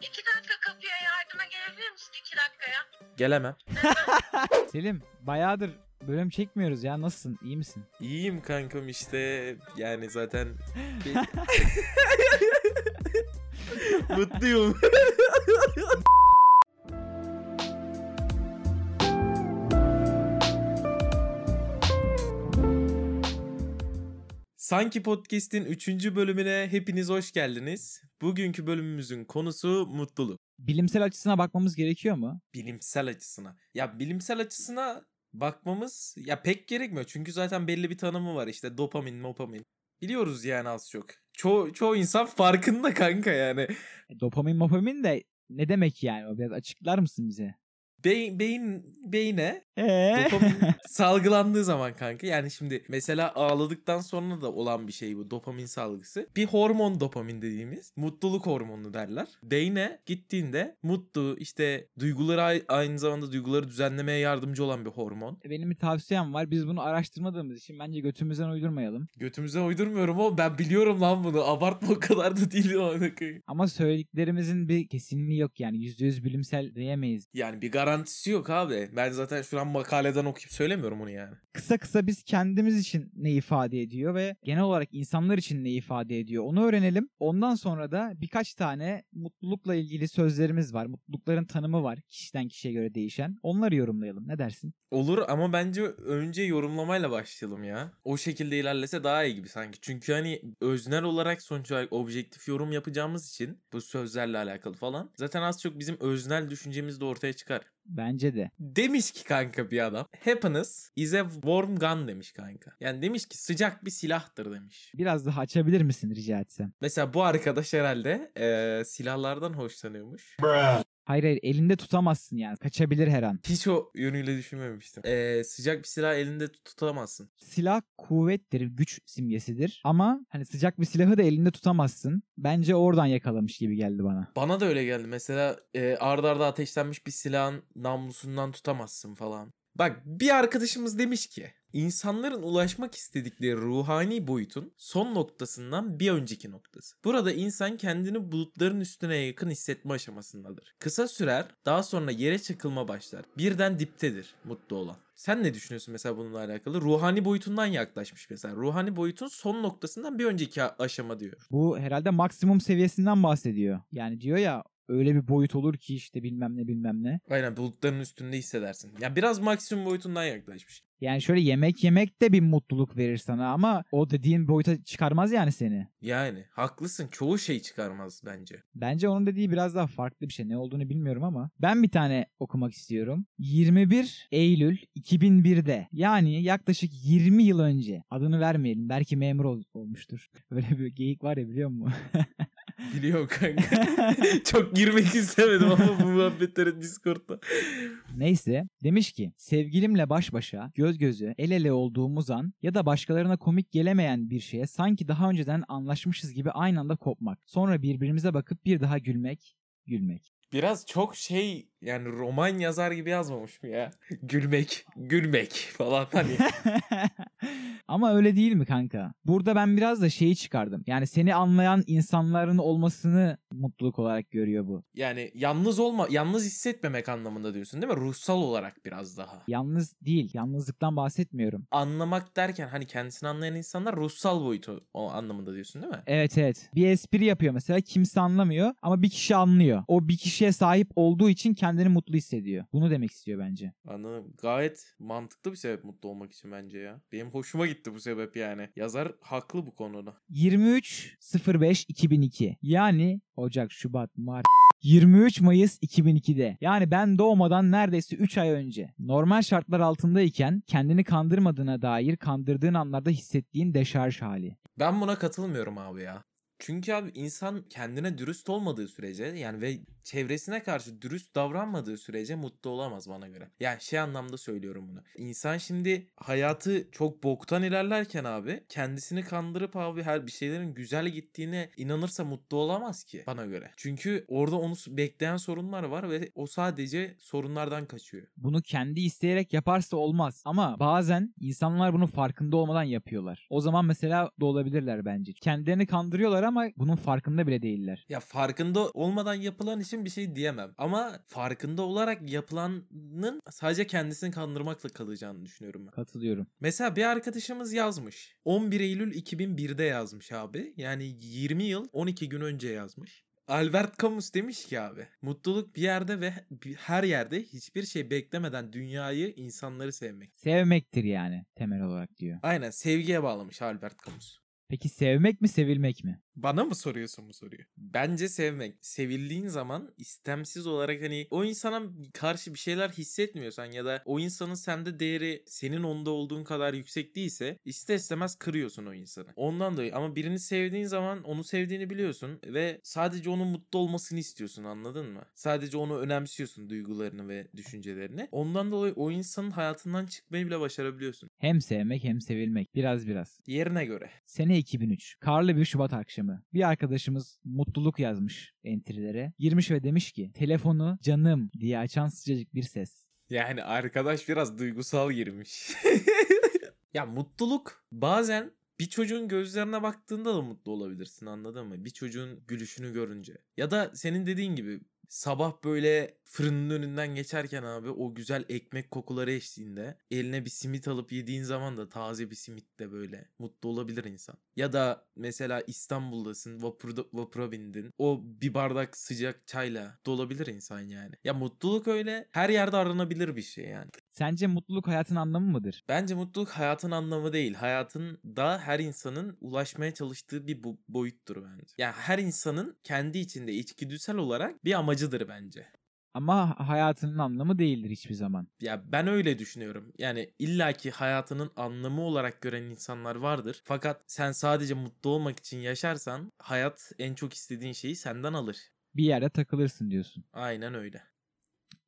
İki dakika kapıya yardıma gelebilir misin iki dakikaya? Gelemem. Selim bayağıdır bölüm çekmiyoruz ya nasılsın iyi misin? İyiyim kankam işte. Yani zaten... Mutluyum. Sanki Podcast'in 3. bölümüne hepiniz hoş geldiniz. Bugünkü bölümümüzün konusu mutluluk. Bilimsel açısına bakmamız gerekiyor mu? Bilimsel açısına. Ya bilimsel açısına bakmamız ya pek gerekmiyor. Çünkü zaten belli bir tanımı var işte dopamin, mopamin. Biliyoruz yani az çok. Ço çoğu insan farkında kanka yani. E, Dopamin mopamin de ne demek yani biraz açıklar mısın bize? Beyin, beyin, beyine Eee? dopamin salgılandığı zaman kanka yani şimdi mesela ağladıktan sonra da olan bir şey bu dopamin salgısı. Bir hormon dopamin dediğimiz mutluluk hormonu derler. Beyne gittiğinde mutlu işte duyguları ay- aynı zamanda duyguları düzenlemeye yardımcı olan bir hormon. Benim bir tavsiyem var. Biz bunu araştırmadığımız için bence götümüzden uydurmayalım. Götümüze uydurmuyorum ama ben biliyorum lan bunu. Abartma o kadar da değil o. Ama söylediklerimizin bir kesinliği yok yani. %100 bilimsel diyemeyiz. Yani bir garantisi yok abi. Ben zaten şu an makaleden okuyup söylemiyorum onu yani. Kısa kısa biz kendimiz için ne ifade ediyor ve genel olarak insanlar için ne ifade ediyor onu öğrenelim. Ondan sonra da birkaç tane mutlulukla ilgili sözlerimiz var. Mutlulukların tanımı var kişiden kişiye göre değişen. Onları yorumlayalım. Ne dersin? Olur ama bence önce yorumlamayla başlayalım ya. O şekilde ilerlese daha iyi gibi sanki. Çünkü hani öznel olarak sonuç olarak objektif yorum yapacağımız için bu sözlerle alakalı falan. Zaten az çok bizim öznel düşüncemiz de ortaya çıkar. Bence de. Demiş ki kanka bir adam. Happiness is a warm gun demiş kanka. Yani demiş ki sıcak bir silahtır demiş. Biraz daha açabilir misin rica etsem? Mesela bu arkadaş herhalde eee, silahlardan hoşlanıyormuş. Hayır hayır elinde tutamazsın yani. Kaçabilir her an. Hiç o yönüyle düşünmemiştim. Eee, sıcak bir silah elinde tut- tutamazsın. Silah kuvvettir, güç simgesidir. Ama hani sıcak bir silahı da elinde tutamazsın. Bence oradan yakalamış gibi geldi bana. Bana da öyle geldi. Mesela e, arda arda ateşlenmiş bir silahın namlusundan tutamazsın falan. Bak bir arkadaşımız demiş ki insanların ulaşmak istedikleri ruhani boyutun son noktasından bir önceki noktası. Burada insan kendini bulutların üstüne yakın hissetme aşamasındadır. Kısa sürer daha sonra yere çakılma başlar. Birden diptedir mutlu olan. Sen ne düşünüyorsun mesela bununla alakalı? Ruhani boyutundan yaklaşmış mesela. Ruhani boyutun son noktasından bir önceki aşama diyor. Bu herhalde maksimum seviyesinden bahsediyor. Yani diyor ya öyle bir boyut olur ki işte bilmem ne bilmem ne. Aynen bulutların üstünde hissedersin. Ya biraz maksimum boyutundan yaklaşmış. Yani şöyle yemek yemek de bir mutluluk verir sana ama o dediğin boyuta çıkarmaz yani seni. Yani haklısın çoğu şey çıkarmaz bence. Bence onun dediği biraz daha farklı bir şey. Ne olduğunu bilmiyorum ama. Ben bir tane okumak istiyorum. 21 Eylül 2001'de yani yaklaşık 20 yıl önce adını vermeyelim. Belki memur ol- olmuştur. Öyle bir geyik var ya biliyor musun? Biliyorum kanka. Çok girmek istemedim ama bu muhabbetlere Discord'da. Neyse demiş ki sevgilimle baş başa göz göze el ele olduğumuz an ya da başkalarına komik gelemeyen bir şeye sanki daha önceden anlaşmışız gibi aynı anda kopmak. Sonra birbirimize bakıp bir daha gülmek, gülmek. Biraz çok şey yani roman yazar gibi yazmamış mı ya? Gülmek, gülmek falan hani. Ama öyle değil mi kanka? Burada ben biraz da şeyi çıkardım. Yani seni anlayan insanların olmasını mutluluk olarak görüyor bu. Yani yalnız olma, yalnız hissetmemek anlamında diyorsun değil mi? Ruhsal olarak biraz daha. Yalnız değil, yalnızlıktan bahsetmiyorum. Anlamak derken hani kendisini anlayan insanlar ruhsal boyutu o anlamında diyorsun değil mi? Evet evet. Bir espri yapıyor mesela kimse anlamıyor ama bir kişi anlıyor. O bir kişiye sahip olduğu için kendini mutlu hissediyor. Bunu demek istiyor bence. Anladım. Gayet mantıklı bir sebep mutlu olmak için bence ya. Benim hoşuma gitti bu sebep yani. Yazar haklı bu konuda. 23.05.2002 yani Ocak, Şubat, Mart 23 Mayıs 2002'de yani ben doğmadan neredeyse 3 ay önce normal şartlar altındayken kendini kandırmadığına dair kandırdığın anlarda hissettiğin deşarj hali. Ben buna katılmıyorum abi ya. Çünkü abi insan kendine dürüst olmadığı sürece yani ve çevresine karşı dürüst davranmadığı sürece mutlu olamaz bana göre. Yani şey anlamda söylüyorum bunu. İnsan şimdi hayatı çok boktan ilerlerken abi kendisini kandırıp abi her bir şeylerin güzel gittiğine inanırsa mutlu olamaz ki bana göre. Çünkü orada onu bekleyen sorunlar var ve o sadece sorunlardan kaçıyor. Bunu kendi isteyerek yaparsa olmaz ama bazen insanlar bunu farkında olmadan yapıyorlar. O zaman mesela da olabilirler bence. Kendilerini kandırıyorlar ama bunun farkında bile değiller. Ya farkında olmadan yapılan için bir şey diyemem. Ama farkında olarak yapılanın sadece kendisini kandırmakla kalacağını düşünüyorum ben. Katılıyorum. Mesela bir arkadaşımız yazmış. 11 Eylül 2001'de yazmış abi. Yani 20 yıl 12 gün önce yazmış. Albert Camus demiş ki abi mutluluk bir yerde ve her yerde hiçbir şey beklemeden dünyayı insanları sevmek. Sevmektir yani temel olarak diyor. Aynen sevgiye bağlamış Albert Camus. Peki sevmek mi sevilmek mi? Bana mı soruyorsun bu soruyu? Bence sevmek. Sevildiğin zaman istemsiz olarak hani o insana karşı bir şeyler hissetmiyorsan ya da o insanın sende değeri senin onda olduğun kadar yüksek değilse ister istemez kırıyorsun o insanı. Ondan dolayı ama birini sevdiğin zaman onu sevdiğini biliyorsun ve sadece onun mutlu olmasını istiyorsun anladın mı? Sadece onu önemsiyorsun duygularını ve düşüncelerini. Ondan dolayı o insanın hayatından çıkmayı bile başarabiliyorsun. Hem sevmek hem sevilmek. Biraz biraz. Yerine göre. Sene 2003. Karlı bir Şubat akşamı. Bir arkadaşımız mutluluk yazmış entrilere. Girmiş ve demiş ki telefonu canım diye açan sıcacık bir ses. Yani arkadaş biraz duygusal girmiş. ya mutluluk bazen bir çocuğun gözlerine baktığında da mutlu olabilirsin anladın mı? Bir çocuğun gülüşünü görünce. Ya da senin dediğin gibi sabah böyle fırının önünden geçerken abi o güzel ekmek kokuları eşliğinde eline bir simit alıp yediğin zaman da taze bir simitle böyle mutlu olabilir insan. Ya da mesela İstanbul'dasın vapurda, vapura bindin o bir bardak sıcak çayla dolabilir insan yani. Ya mutluluk öyle her yerde aranabilir bir şey yani. Sence mutluluk hayatın anlamı mıdır? Bence mutluluk hayatın anlamı değil. Hayatın da her insanın ulaşmaya çalıştığı bir bu- boyuttur bence. Yani her insanın kendi içinde içgüdüsel olarak bir amacıdır bence. Ama hayatının anlamı değildir hiçbir zaman. Ya ben öyle düşünüyorum. Yani illaki hayatının anlamı olarak gören insanlar vardır. Fakat sen sadece mutlu olmak için yaşarsan hayat en çok istediğin şeyi senden alır. Bir yerde takılırsın diyorsun. Aynen öyle.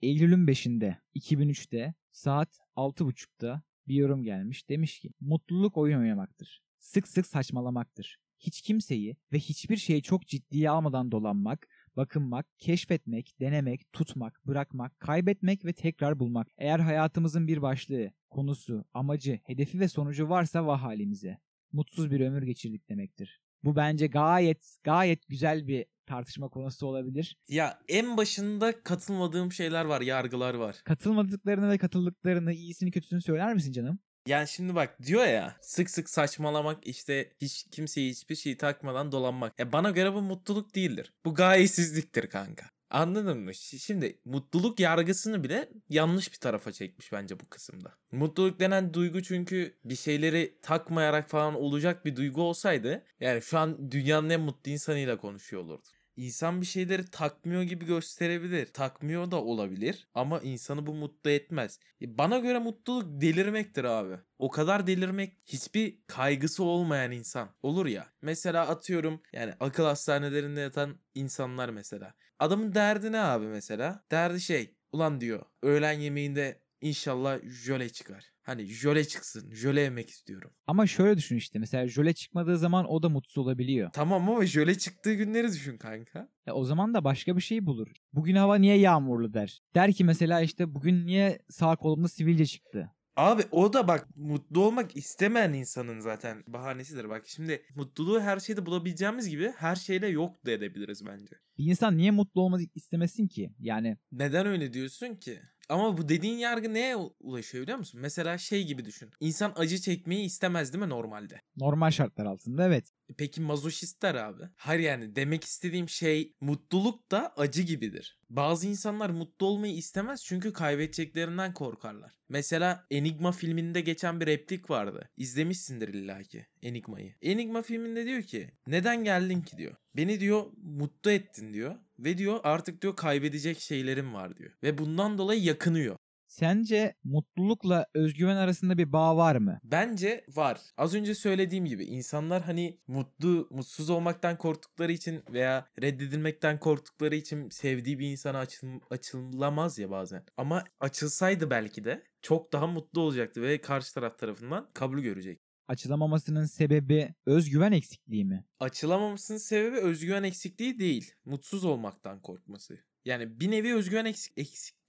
Eylül'ün 5'inde 2003'te saat 6.30'da bir yorum gelmiş. Demiş ki mutluluk oyun oynamaktır. Sık sık saçmalamaktır. Hiç kimseyi ve hiçbir şeyi çok ciddiye almadan dolanmak, bakınmak, keşfetmek, denemek, tutmak, bırakmak, kaybetmek ve tekrar bulmak. Eğer hayatımızın bir başlığı, konusu, amacı, hedefi ve sonucu varsa vah halimize. Mutsuz bir ömür geçirdik demektir. Bu bence gayet gayet güzel bir tartışma konusu olabilir. Ya en başında katılmadığım şeyler var, yargılar var. Katılmadıklarını ve katıldıklarını, iyisini kötüsünü söyler misin canım? Yani şimdi bak diyor ya sık sık saçmalamak işte hiç kimseyi hiçbir şey takmadan dolanmak. Ya bana göre bu mutluluk değildir. Bu gayesizliktir kanka. Anladın mı? Şi- Şimdi mutluluk yargısını bile yanlış bir tarafa çekmiş bence bu kısımda. Mutluluk denen duygu çünkü bir şeyleri takmayarak falan olacak bir duygu olsaydı yani şu an dünyanın en mutlu insanıyla konuşuyor olurdu. İnsan bir şeyleri takmıyor gibi gösterebilir. Takmıyor da olabilir ama insanı bu mutlu etmez. E, Bana göre mutluluk delirmektir abi. O kadar delirmek hiçbir kaygısı olmayan insan olur ya. Mesela atıyorum yani akıl hastanelerinde yatan insanlar mesela. Adamın derdi ne abi mesela? Derdi şey ulan diyor öğlen yemeğinde inşallah jöle çıkar. Hani jöle çıksın jöle yemek istiyorum. Ama şöyle düşün işte mesela jöle çıkmadığı zaman o da mutsuz olabiliyor. Tamam ama jöle çıktığı günleri düşün kanka. E o zaman da başka bir şey bulur. Bugün hava niye yağmurlu der. Der ki mesela işte bugün niye sağ kolumda sivilce çıktı. Abi o da bak mutlu olmak istemeyen insanın zaten bahanesidir. Bak şimdi mutluluğu her şeyde bulabileceğimiz gibi her şeyle yok da edebiliriz bence. Bir insan niye mutlu olmak istemesin ki? Yani Neden öyle diyorsun ki? Ama bu dediğin yargı neye ulaşıyor biliyor musun? Mesela şey gibi düşün. İnsan acı çekmeyi istemez değil mi normalde? normal şartlar altında evet. E Peki mazoşistler abi? Hayır yani demek istediğim şey mutluluk da acı gibidir. Bazı insanlar mutlu olmayı istemez çünkü kaybedeceklerinden korkarlar. Mesela Enigma filminde geçen bir replik vardı. İzlemişsindir illaki Enigma'yı. Enigma filminde diyor ki neden geldin ki diyor. Beni diyor mutlu ettin diyor. Ve diyor artık diyor kaybedecek şeylerim var diyor. Ve bundan dolayı yakınıyor. Sence mutlulukla özgüven arasında bir bağ var mı? Bence var. Az önce söylediğim gibi insanlar hani mutlu, mutsuz olmaktan korktukları için veya reddedilmekten korktukları için sevdiği bir insana açıl açılamaz ya bazen. Ama açılsaydı belki de çok daha mutlu olacaktı ve karşı taraf tarafından kabul görecek. açılamamasının sebebi özgüven eksikliği mi? Açılamamasının sebebi özgüven eksikliği değil. Mutsuz olmaktan korkması. Yani bir nevi özgüven eksik,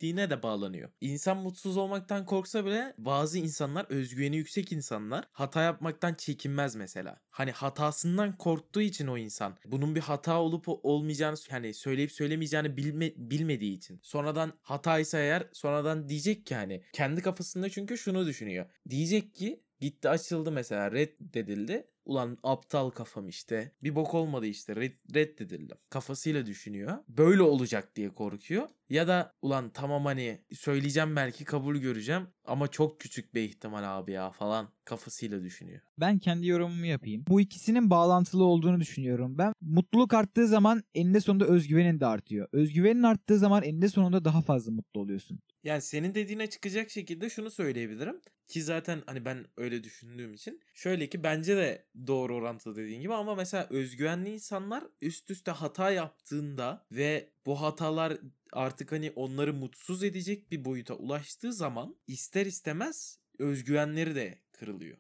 eksikliğine de bağlanıyor. İnsan mutsuz olmaktan korksa bile bazı insanlar özgüveni yüksek insanlar hata yapmaktan çekinmez mesela. Hani hatasından korktuğu için o insan bunun bir hata olup olmayacağını hani söyleyip söylemeyeceğini bilme, bilmediği için. Sonradan hataysa eğer sonradan diyecek ki hani kendi kafasında çünkü şunu düşünüyor. Diyecek ki gitti açıldı mesela reddedildi. Ulan aptal kafam işte. Bir bok olmadı işte red, reddedildim. Kafasıyla düşünüyor. Böyle olacak diye korkuyor. Ya da ulan tamam hani söyleyeceğim belki kabul göreceğim ama çok küçük bir ihtimal abi ya falan kafasıyla düşünüyor. Ben kendi yorumumu yapayım. Bu ikisinin bağlantılı olduğunu düşünüyorum. Ben mutluluk arttığı zaman eninde sonunda özgüvenin de artıyor. Özgüvenin arttığı zaman eninde sonunda daha fazla mutlu oluyorsun. Yani senin dediğine çıkacak şekilde şunu söyleyebilirim. Ki zaten hani ben öyle düşündüğüm için. Şöyle ki bence de doğru orantılı dediğin gibi ama mesela özgüvenli insanlar üst üste hata yaptığında ve bu hatalar artık hani onları mutsuz edecek bir boyuta ulaştığı zaman ister istemez özgüvenleri de kırılıyor.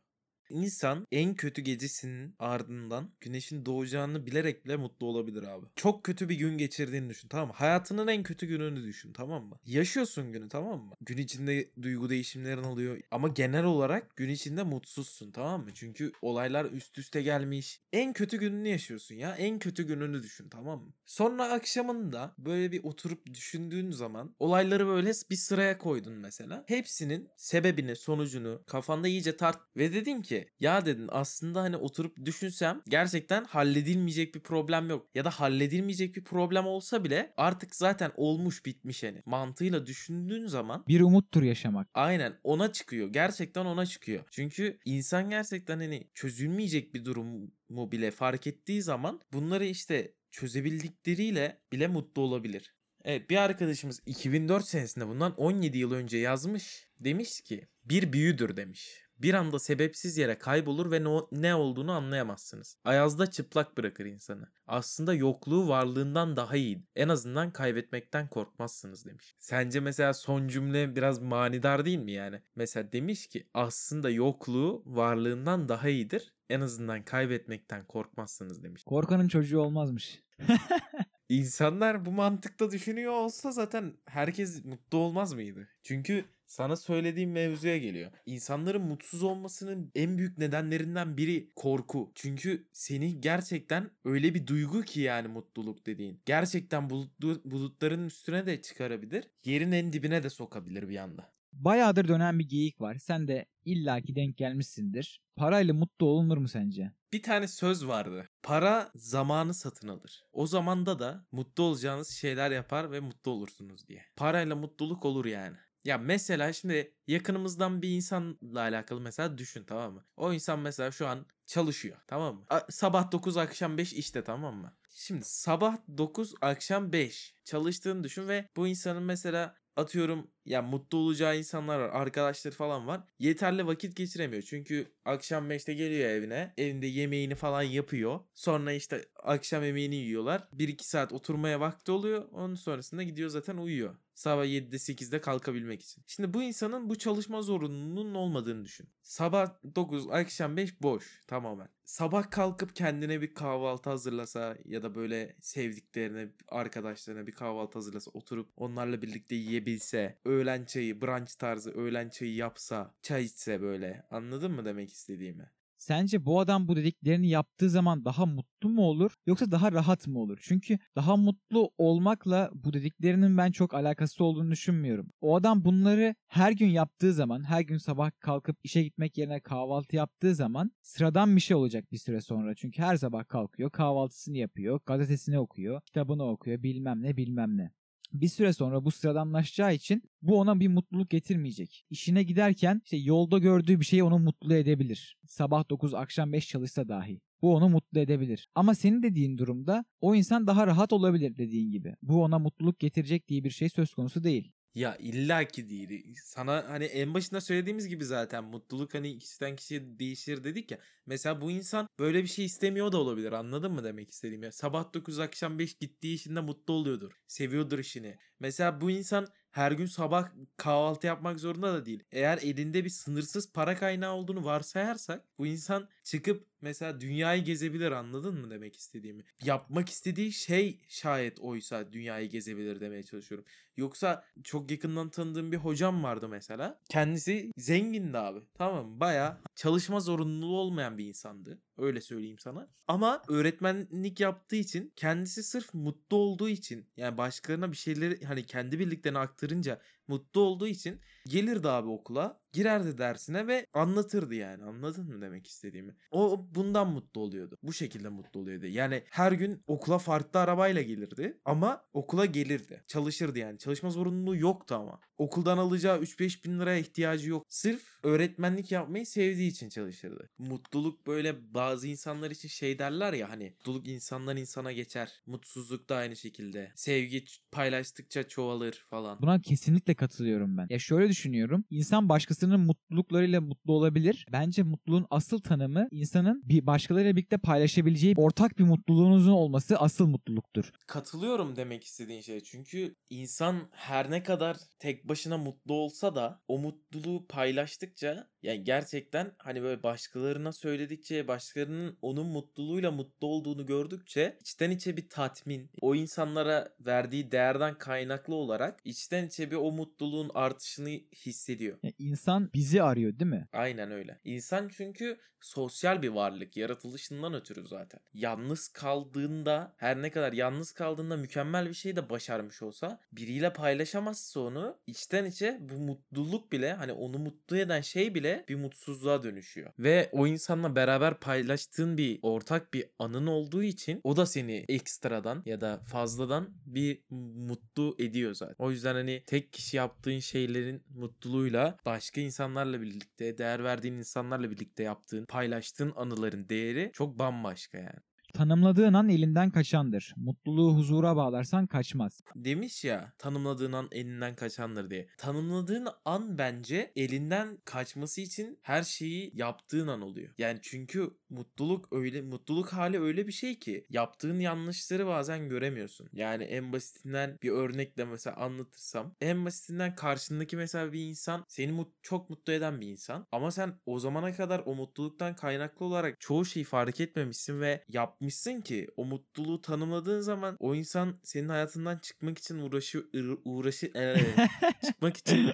İnsan en kötü gecesinin ardından güneşin doğacağını bilerek bile mutlu olabilir abi. Çok kötü bir gün geçirdiğini düşün tamam mı? Hayatının en kötü gününü düşün tamam mı? Yaşıyorsun günü tamam mı? Gün içinde duygu değişimlerin oluyor ama genel olarak gün içinde mutsuzsun tamam mı? Çünkü olaylar üst üste gelmiş. En kötü gününü yaşıyorsun ya. En kötü gününü düşün tamam mı? Sonra akşamında böyle bir oturup düşündüğün zaman olayları böyle bir sıraya koydun mesela. Hepsinin sebebini, sonucunu kafanda iyice tart ve dedin ki ya dedin aslında hani oturup düşünsem gerçekten halledilmeyecek bir problem yok. Ya da halledilmeyecek bir problem olsa bile artık zaten olmuş bitmiş hani. Mantığıyla düşündüğün zaman Bir umuttur yaşamak. aynen ona çıkıyor. Gerçekten ona çıkıyor. Çünkü insan gerçekten hani çözülmeyecek bir durumu bile fark ettiği zaman bunları işte çözebildikleriyle bile mutlu olabilir. Evet bir arkadaşımız 2004 senesinde bundan 17 yıl önce yazmış. Demiş ki bir büyüdür demiş. Bir anda sebepsiz yere kaybolur ve no- ne olduğunu anlayamazsınız. Ayazda çıplak bırakır insanı. Aslında yokluğu varlığından daha iyi. En azından kaybetmekten korkmazsınız demiş. Sence mesela son cümle biraz manidar değil mi yani? Mesela demiş ki aslında yokluğu varlığından daha iyidir. En azından kaybetmekten korkmazsınız demiş. Korkanın çocuğu olmazmış. İnsanlar bu mantıkta düşünüyor olsa zaten herkes mutlu olmaz mıydı? Çünkü sana söylediğim mevzuya geliyor. İnsanların mutsuz olmasının en büyük nedenlerinden biri korku. Çünkü seni gerçekten öyle bir duygu ki yani mutluluk dediğin. Gerçekten bulutlu, bulutların üstüne de çıkarabilir. Yerin en dibine de sokabilir bir anda. Bayağıdır dönen bir geyik var. Sen de illaki denk gelmişsindir. Parayla mutlu olunur mu sence? Bir tane söz vardı. Para zamanı satın alır. O zamanda da mutlu olacağınız şeyler yapar ve mutlu olursunuz diye. Parayla mutluluk olur yani. Ya mesela şimdi yakınımızdan bir insanla alakalı mesela düşün tamam mı? O insan mesela şu an çalışıyor tamam mı? A- sabah 9 akşam 5 işte tamam mı? Şimdi sabah 9 akşam 5 çalıştığını düşün ve bu insanın mesela atıyorum ya mutlu olacağı insanlar var arkadaşları falan var. Yeterli vakit geçiremiyor. Çünkü akşam 5'te geliyor evine evinde yemeğini falan yapıyor. Sonra işte akşam yemeğini yiyorlar. 1-2 saat oturmaya vakti oluyor. Onun sonrasında gidiyor zaten uyuyor. Sabah 7'de 8'de kalkabilmek için. Şimdi bu insanın bu çalışma zorunluluğunun olmadığını düşün. Sabah 9 akşam 5 boş tamamen. Sabah kalkıp kendine bir kahvaltı hazırlasa ya da böyle sevdiklerine arkadaşlarına bir kahvaltı hazırlasa oturup onlarla birlikte yiyebilse öğlen çayı brunch tarzı öğlen çayı yapsa çay içse böyle anladın mı demek istediğimi? Sence bu adam bu dediklerini yaptığı zaman daha mutlu mu olur yoksa daha rahat mı olur? Çünkü daha mutlu olmakla bu dediklerinin ben çok alakası olduğunu düşünmüyorum. O adam bunları her gün yaptığı zaman, her gün sabah kalkıp işe gitmek yerine kahvaltı yaptığı zaman sıradan bir şey olacak bir süre sonra. Çünkü her sabah kalkıyor, kahvaltısını yapıyor, gazetesini okuyor, kitabını okuyor, bilmem ne bilmem ne bir süre sonra bu sıradanlaşacağı için bu ona bir mutluluk getirmeyecek. İşine giderken işte yolda gördüğü bir şey onu mutlu edebilir. Sabah 9 akşam 5 çalışsa dahi. Bu onu mutlu edebilir. Ama senin dediğin durumda o insan daha rahat olabilir dediğin gibi. Bu ona mutluluk getirecek diye bir şey söz konusu değil. Ya illaki değil. Sana hani en başında söylediğimiz gibi zaten mutluluk hani kişiden kişiye değişir dedik ya. Mesela bu insan böyle bir şey istemiyor da olabilir. Anladın mı demek istediğimi? Sabah 9 akşam 5 gittiği işinde mutlu oluyordur. Seviyordur işini. Mesela bu insan her gün sabah kahvaltı yapmak zorunda da değil. Eğer elinde bir sınırsız para kaynağı olduğunu varsayarsak bu insan çıkıp mesela dünyayı gezebilir anladın mı demek istediğimi? Yapmak istediği şey şayet oysa dünyayı gezebilir demeye çalışıyorum. Yoksa çok yakından tanıdığım bir hocam vardı mesela. Kendisi zengindi abi. Tamam? Baya çalışma zorunluluğu olmayan bir insandı. Öyle söyleyeyim sana. Ama öğretmenlik yaptığı için kendisi sırf mutlu olduğu için yani başkalarına bir şeyleri hani kendi bildiklerini aktarınca mutlu olduğu için gelirdi abi okula, girerdi dersine ve anlatırdı yani. Anladın mı demek istediğimi? O bundan mutlu oluyordu. Bu şekilde mutlu oluyordu. Yani her gün okula farklı arabayla gelirdi ama okula gelirdi. Çalışırdı yani. Çalışma zorunluluğu yoktu ama. Okuldan alacağı 3-5 bin liraya ihtiyacı yok. Sırf öğretmenlik yapmayı sevdiği için çalışırdı. Mutluluk böyle bazı insanlar için şey derler ya hani mutluluk insandan insana geçer. Mutsuzluk da aynı şekilde. Sevgi paylaştıkça çoğalır falan. Buna kesinlikle katılıyorum ben. Ya şöyle düşünüyorum. İnsan başkasının mutluluklarıyla mutlu olabilir. Bence mutluluğun asıl tanımı insanın bir başkalarıyla birlikte paylaşabileceği ortak bir mutluluğunuzun olması asıl mutluluktur. Katılıyorum demek istediğin şey. Çünkü insan her ne kadar tek başına mutlu olsa da o mutluluğu paylaştıkça yani gerçekten hani böyle başkalarına söyledikçe başkalarının onun mutluluğuyla mutlu olduğunu gördükçe içten içe bir tatmin o insanlara verdiği değerden kaynaklı olarak içten içe bir o mutluluğun artışını hissediyor. Ya insan bizi arıyor değil mi? Aynen öyle. İnsan çünkü sosyal bir varlık. Yaratılışından ötürü zaten. Yalnız kaldığında her ne kadar yalnız kaldığında mükemmel bir şey de başarmış olsa biriyle paylaşamazsa onu içten içe bu mutluluk bile hani onu mutlu eden şey bile bir mutsuzluğa dönüşüyor. Ve o insanla beraber paylaştığın bir ortak bir anın olduğu için o da seni ekstradan ya da fazladan bir mutlu ediyor zaten. O yüzden hani tek kişi yaptığın şeylerin mutluluğuyla başka insanlarla birlikte, değer verdiğin insanlarla birlikte yaptığın, paylaştığın anıların değeri çok bambaşka yani. Tanımladığın an elinden kaçandır. Mutluluğu huzura bağlarsan kaçmaz. Demiş ya tanımladığın an elinden kaçandır diye. Tanımladığın an bence elinden kaçması için her şeyi yaptığın an oluyor. Yani çünkü mutluluk öyle mutluluk hali öyle bir şey ki yaptığın yanlışları bazen göremiyorsun. Yani en basitinden bir örnekle mesela anlatırsam en basitinden karşındaki mesela bir insan seni mut- çok mutlu eden bir insan ama sen o zamana kadar o mutluluktan kaynaklı olarak çoğu şeyi fark etmemişsin ve yapmışsın ki o mutluluğu tanımladığın zaman o insan senin hayatından çıkmak için uğraşıyor uğraşı çıkmak için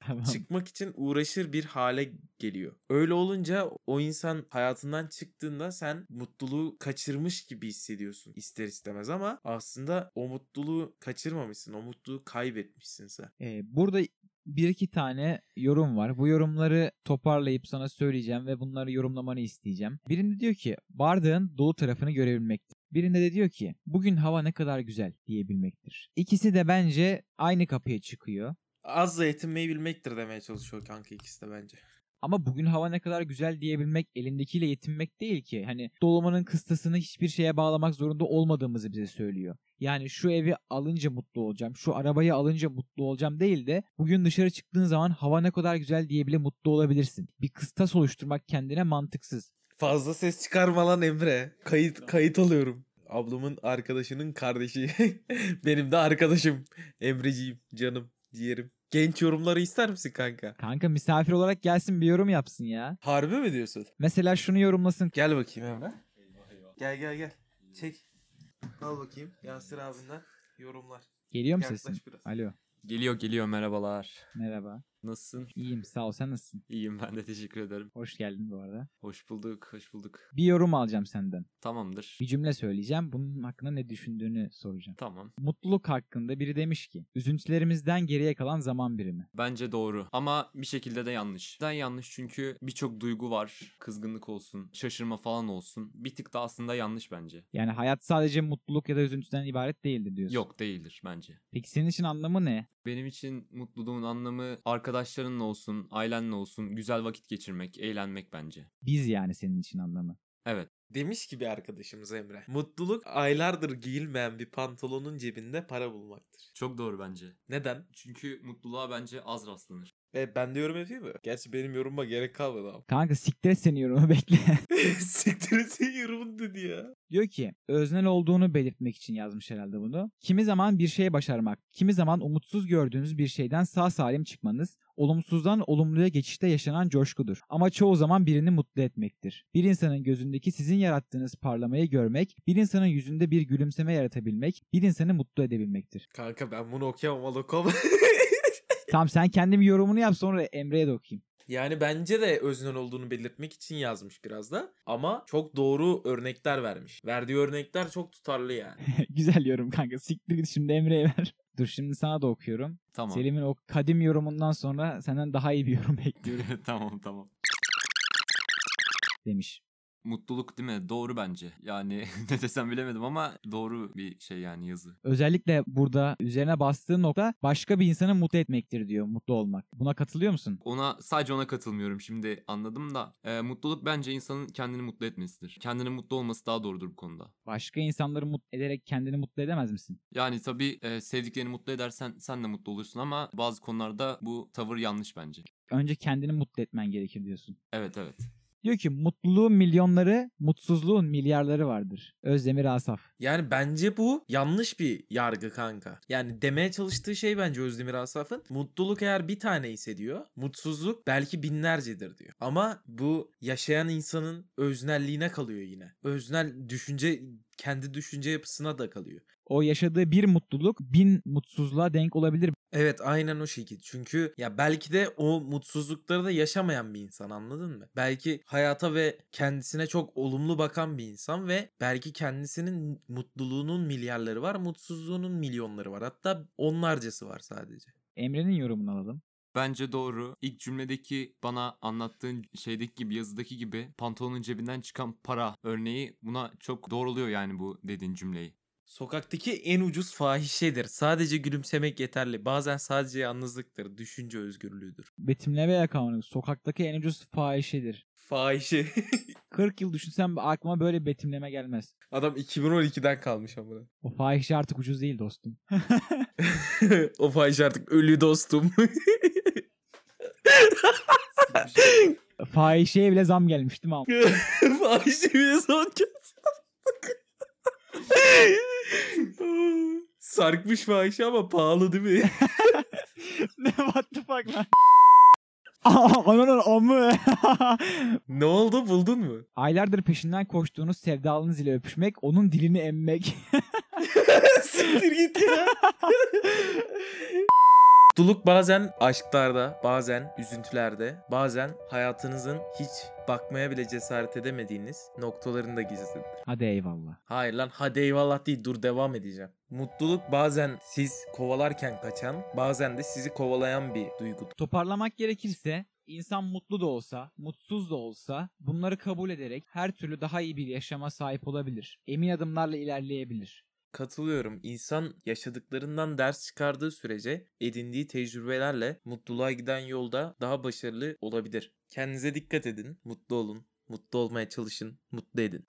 tamam. çıkmak için uğraşır bir hale geliyor. Öyle olunca o insan hayatından çıktığında sen mutluluğu kaçırmış gibi hissediyorsun ister istemez ama aslında o mutluluğu kaçırmamışsın. O mutluluğu kaybetmişsin sen. Ee, burada bir iki tane yorum var. Bu yorumları toparlayıp sana söyleyeceğim ve bunları yorumlamanı isteyeceğim. Birinde diyor ki bardağın dolu tarafını görebilmektir. Birinde de diyor ki bugün hava ne kadar güzel diyebilmektir. İkisi de bence aynı kapıya çıkıyor. Azla yetinmeyi bilmektir demeye çalışıyor kanka ikisi de bence. Ama bugün hava ne kadar güzel diyebilmek elindekiyle yetinmek değil ki. Hani dolumanın kıstasını hiçbir şeye bağlamak zorunda olmadığımızı bize söylüyor. Yani şu evi alınca mutlu olacağım, şu arabayı alınca mutlu olacağım değil de bugün dışarı çıktığın zaman hava ne kadar güzel diye bile mutlu olabilirsin. Bir kıstas oluşturmak kendine mantıksız. Fazla ses çıkarma lan Emre. Kayıt kayıt alıyorum. Ablamın arkadaşının kardeşi. Benim de arkadaşım. Emreciğim, canım, ciğerim. Genç yorumları ister misin kanka? Kanka misafir olarak gelsin bir yorum yapsın ya. Harbi mi diyorsun? Mesela şunu yorumlasın. Gel bakayım Emre. Gel gel gel. Çek. Al bakayım Yasir abinden yorumlar. Geliyor mu Yaklaş sesin? biraz. Alo. Geliyor geliyor merhabalar. Merhaba. Nasılsın? İyiyim sağ ol sen nasılsın? İyiyim ben de teşekkür ederim. Hoş geldin bu arada. Hoş bulduk, hoş bulduk. Bir yorum alacağım senden. Tamamdır. Bir cümle söyleyeceğim. Bunun hakkında ne düşündüğünü soracağım. Tamam. Mutluluk hakkında biri demiş ki üzüntülerimizden geriye kalan zaman birimi. Bence doğru ama bir şekilde de yanlış. Neden yanlış? Çünkü birçok duygu var. Kızgınlık olsun, şaşırma falan olsun. Bir tık da aslında yanlış bence. Yani hayat sadece mutluluk ya da üzüntüden ibaret değildir diyorsun. Yok değildir bence. Peki senin için anlamı ne? Benim için mutluluğun anlamı arkadaşlarınla olsun, ailenle olsun, güzel vakit geçirmek, eğlenmek bence. Biz yani senin için anlamı. Evet. Demiş ki bir arkadaşımız Emre. Mutluluk aylardır giyilmeyen bir pantolonun cebinde para bulmaktır. Çok doğru bence. Neden? Çünkü mutluluğa bence az rastlanır. E, ben de yorum yapayım mı? Gerçi benim yorumuma gerek kalmadı ama. Kanka siktir et seni yorumu bekle. Siktir et senin yorumun dedi ya. Diyor ki öznel olduğunu belirtmek için yazmış herhalde bunu. Kimi zaman bir şey başarmak, kimi zaman umutsuz gördüğünüz bir şeyden sağ salim çıkmanız, olumsuzdan olumluya geçişte yaşanan coşkudur. Ama çoğu zaman birini mutlu etmektir. Bir insanın gözündeki sizin yarattığınız parlamayı görmek, bir insanın yüzünde bir gülümseme yaratabilmek, bir insanı mutlu edebilmektir. Kanka ben bunu okuyamam Alokom. Tamam sen kendi bir yorumunu yap sonra Emre'ye de okuyayım. yani bence de öznel olduğunu belirtmek için yazmış biraz da. Ama çok doğru örnekler vermiş. Verdiği örnekler çok tutarlı yani. Güzel yorum kanka. Siktir git şimdi Emre'ye ver. Dur şimdi sana da okuyorum. Tamam. Selim'in o kadim yorumundan sonra senden daha iyi bir yorum bekliyorum tamam tamam. demiş. Mutluluk değil mi? Doğru bence. Yani ne desem bilemedim ama doğru bir şey yani yazı. Özellikle burada üzerine bastığı nokta başka bir insanı mutlu etmektir diyor mutlu olmak. Buna katılıyor musun? Ona sadece ona katılmıyorum. Şimdi anladım da e, mutluluk bence insanın kendini mutlu etmesidir. Kendini mutlu olması daha doğrudur bu konuda. Başka insanları mutlu ederek kendini mutlu edemez misin? Yani tabii e, sevdiklerini mutlu edersen sen de mutlu olursun ama bazı konularda bu tavır yanlış bence. Önce kendini mutlu etmen gerekir diyorsun. Evet evet. Diyor ki mutluluğun milyonları, mutsuzluğun milyarları vardır. Özdemir Asaf. Yani bence bu yanlış bir yargı kanka. Yani demeye çalıştığı şey bence Özdemir Asaf'ın mutluluk eğer bir tane ise diyor. Mutsuzluk belki binlercedir diyor. Ama bu yaşayan insanın öznelliğine kalıyor yine. Öznel düşünce kendi düşünce yapısına da kalıyor. O yaşadığı bir mutluluk bin mutsuzluğa denk olabilir. Evet aynen o şekilde. Çünkü ya belki de o mutsuzlukları da yaşamayan bir insan anladın mı? Belki hayata ve kendisine çok olumlu bakan bir insan ve belki kendisinin mutluluğunun milyarları var, mutsuzluğunun milyonları var. Hatta onlarcası var sadece. Emre'nin yorumunu alalım. Bence doğru. İlk cümledeki bana anlattığın şeydeki gibi yazıdaki gibi pantolonun cebinden çıkan para örneği buna çok doğruluyor yani bu dediğin cümleyi. Sokaktaki en ucuz fahişedir. Sadece gülümsemek yeterli. Bazen sadece yalnızlıktır. Düşünce özgürlüğüdür. Betimleme yakamını sokaktaki en ucuz fahişedir. Fahişe. 40 yıl düşünsem aklıma böyle betimleme gelmez. Adam 2012'den kalmış ama. O fahişe artık ucuz değil dostum. o fahişe artık ölü dostum. Fahişeye bile zam gelmiş değil mi? abi? fahişe bile son kez. Sarkmış fahişe ama pahalı değil mi? ne what the fuck lan? Ananın amı. ne oldu buldun mu? Aylardır peşinden koştuğunuz sevdalınız ile öpüşmek, onun dilini emmek. Siktir git ya. Mutluluk bazen aşklarda, bazen üzüntülerde, bazen hayatınızın hiç bakmaya bile cesaret edemediğiniz noktalarında gizlidir. Hadi eyvallah. Hayır lan hadi eyvallah değil dur devam edeceğim. Mutluluk bazen siz kovalarken kaçan, bazen de sizi kovalayan bir duygudur. Toparlamak gerekirse insan mutlu da olsa, mutsuz da olsa bunları kabul ederek her türlü daha iyi bir yaşama sahip olabilir. Emin adımlarla ilerleyebilir. Katılıyorum. İnsan yaşadıklarından ders çıkardığı sürece edindiği tecrübelerle mutluluğa giden yolda daha başarılı olabilir. Kendinize dikkat edin, mutlu olun, mutlu olmaya çalışın, mutlu edin.